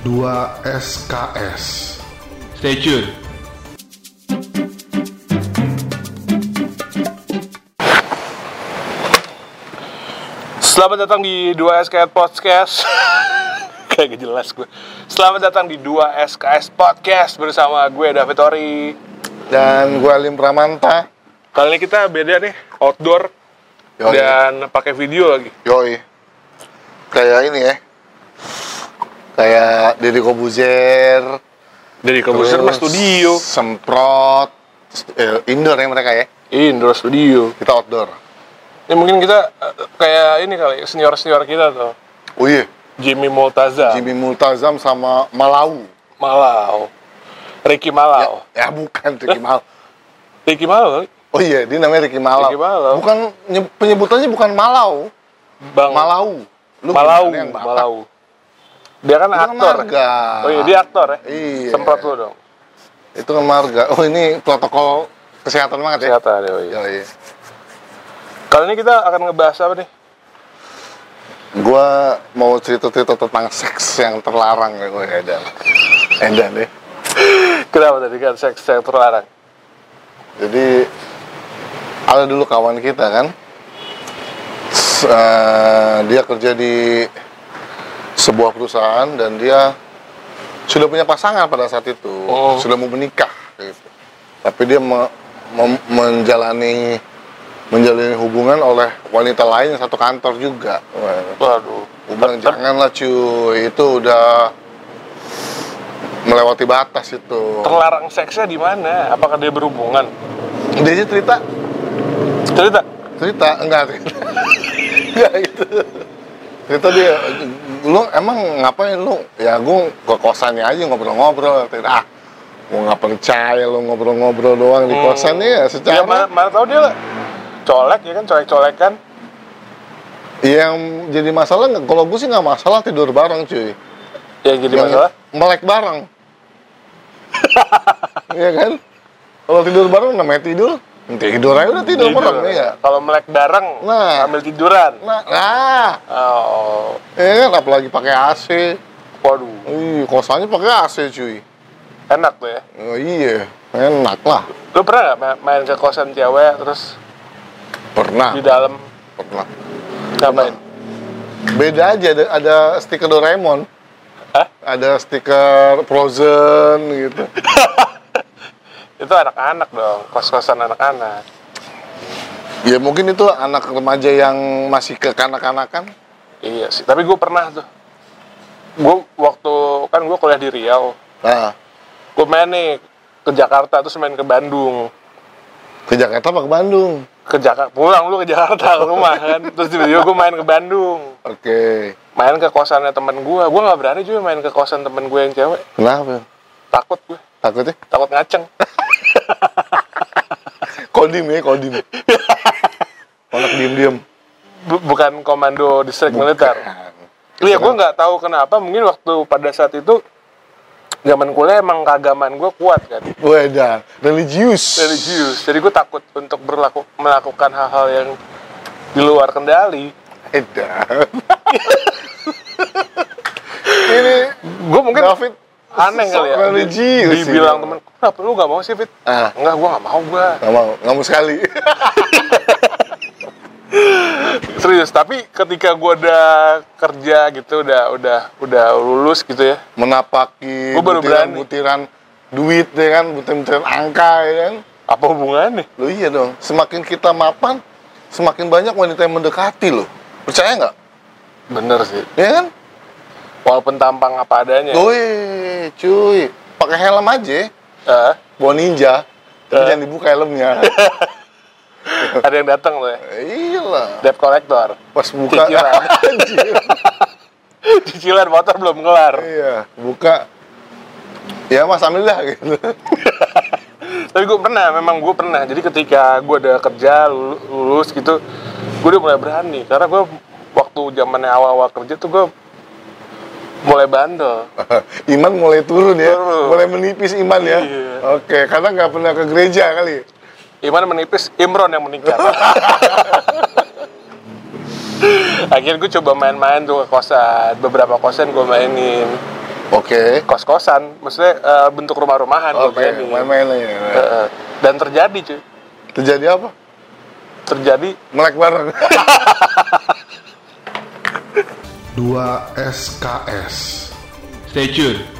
2 SKS. Stay tune. Selamat datang di 2 SKS Podcast. Kayak gak jelas gue. Selamat datang di 2 SKS Podcast bersama gue David Ori. Dan gue Alim Pramanta. Kali ini kita beda nih, outdoor Yoi. dan pakai video lagi. Yoi. Kayak ini ya. Kayak Deddy Kobuzer. Dari terus mas studio, Semprot. Eh, indoor ya mereka ya. indoor studio. Kita outdoor. Ya mungkin kita eh, kayak ini kali senior-senior kita tuh. Oh iya. Jimmy Multaza, Jimmy Multazam sama Malau. Malau, Ricky Malau, Ya bukan Ricky Malau. Ricky Malau, Oh iya, dia namanya Ricky Malau. Ricky Malau. Bukan nye- penyebutannya bukan Malau, Bang Malau. Lu Malau? Malau. Dia kan Itu aktor. marga. Oh iya, dia aktor ya. Iya. Semprot lu dong. Itu kan marga. Oh ini protokol kesehatan banget ya. Kesehatan ya. iya. Yoi. Kali ini kita akan ngebahas apa nih? Gua mau cerita-cerita tentang seks yang terlarang ya gue Edan. Edan deh. Kenapa tadi kan seks yang terlarang? Jadi ada dulu kawan kita kan, eh, dia kerja di sebuah perusahaan dan dia sudah punya pasangan pada saat itu, Oh. sudah mau menikah gitu. Tapi dia me- mem- menjalani menjalani hubungan oleh wanita lain yang satu kantor juga. Waduh. Bilang janganlah cuy, itu udah melewati batas itu. Terlarang seksnya di mana? Apakah dia berhubungan? Dia aja cerita, Cerita. cerita enggak cerita. enggak gitu. Cerita dia, lu emang ngapain lu? Ya gue ke kosannya aja ngobrol-ngobrol. Ah, gue nggak percaya lu ngobrol-ngobrol doang di Hmm. kosannya ya secara Ya mana, mana tahu dia lah. Colek ya kan, colek-colek kan. yang jadi masalah kalau gue sih nggak masalah tidur bareng cuy Yang jadi Yang masalah. melek bareng Iya kan kalau tidur bareng namanya tidur tidur aja udah tidur, bareng ya Kalau melek bareng, Nah. ambil tiduran. nah, nah. Oh, ya kan apalagi pakai AC waduh, Ih, kosannya pakai AC cuy. Enak tuh ya. oh, iya. Enak lah. Lu pernah nggak ma- main ke kosan cewek terus pernah. di dalam? Pernah. Ngapain? beda aja ada, ada stiker Doraemon. Hah? ada stiker Frozen gitu Itu anak-anak dong, kos-kosan anak-anak. ya mungkin itu anak remaja yang masih kekanak-kanakan Iya sih, tapi gue pernah tuh. Gue waktu kan gue kuliah di Riau, nah gue main nih ke Jakarta terus main ke Bandung. ke Jakarta apa ke Bandung Ke Jakarta, pulang lu ke Jakarta ke rumah kan. Terus tiba-tiba gue main ke Bandung. oke Main ke kosannya temen gue. Gue nggak berani juga main ke kosan temen gue yang cewek. kenapa Takut gue, takutnya takut ngaceng. kodim ya kodim anak diem-diem Bu- bukan komando distrik militer. Iya, gue nggak tahu kenapa. Mungkin waktu pada saat itu zaman kuliah emang keagamaan gue kuat kan, Weda, religius. religius. Jadi gue takut untuk berlaku melakukan hal-hal yang di luar kendali. Edan. Ini Gue mungkin David aneh kali ya. religius Di- Dibilang temen, kenapa lu gak mau sih Fit? Ah. Enggak, gue gak mau gue. nggak mau, nggak mau sekali. Serius, tapi ketika gue udah kerja gitu, udah udah udah lulus gitu ya. Menapaki Gua baru berani. butiran-butiran duit ya kan, butiran-butiran angka ya kan. Apa hubungannya? Lo iya dong, semakin kita mapan, semakin banyak wanita yang mendekati lo. Percaya nggak? Bener sih. Ya kan? Walaupun tampang apa adanya. Woi, cuy, pakai helm aja, Eh, bawa ninja, tapi jangan dibuka helmnya. ada yang datang loh ya. Iyalah, Debt collector. pas buka, Cicilan. Cicilan motor belum kelar. iya, buka, ya mas ambil dah gitu. Tapi gue pernah, memang gue pernah. Jadi ketika gue udah kerja, lulu- lulus gitu, gue udah mulai berani. Karena gue waktu zamannya awal-awal kerja tuh gue mulai bandel. iman mulai turun ya, Turun. mulai menipis iman ya. Iya. Oke, karena nggak pernah ke gereja kali. Iman menipis, Imron yang meningkat. Akhirnya gue coba main-main tuh ke kosan, beberapa kosan gue mainin. Oke. kos-kosan maksudnya eh, bentuk rumah-rumahan gua Oke, mainin. main-main eh. dan terjadi cuy Terjadi apa? terjadi Melek bareng. 2 SKS Stay tune.